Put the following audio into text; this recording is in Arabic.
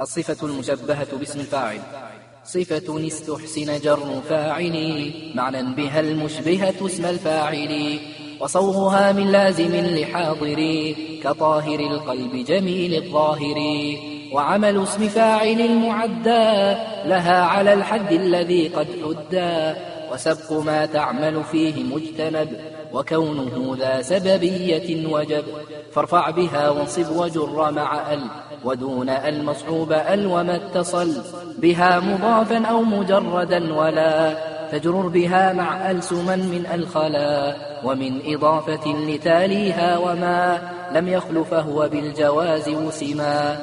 الصفة المشبهة باسم الفاعل صفة استحسن جر فاعل. معنى بها المشبهة اسم الفاعل. وصوغها من لازم لحاضر. كطاهر القلب جميل الظاهر. وعمل اسم فاعل معدى لها على الحد الذي قد حدى. وسبق ما تعمل فيه مجتنب وكونه ذا سببية وجب. فارفع بها وانصب وجر مع أل ودون المصحوب أل وما اتصل. بها مضافا أو مجردا ولا تجرر بها مع ألسما من الخلا ومن إضافة لتاليها وما لم يخل فهو بالجواز وسما.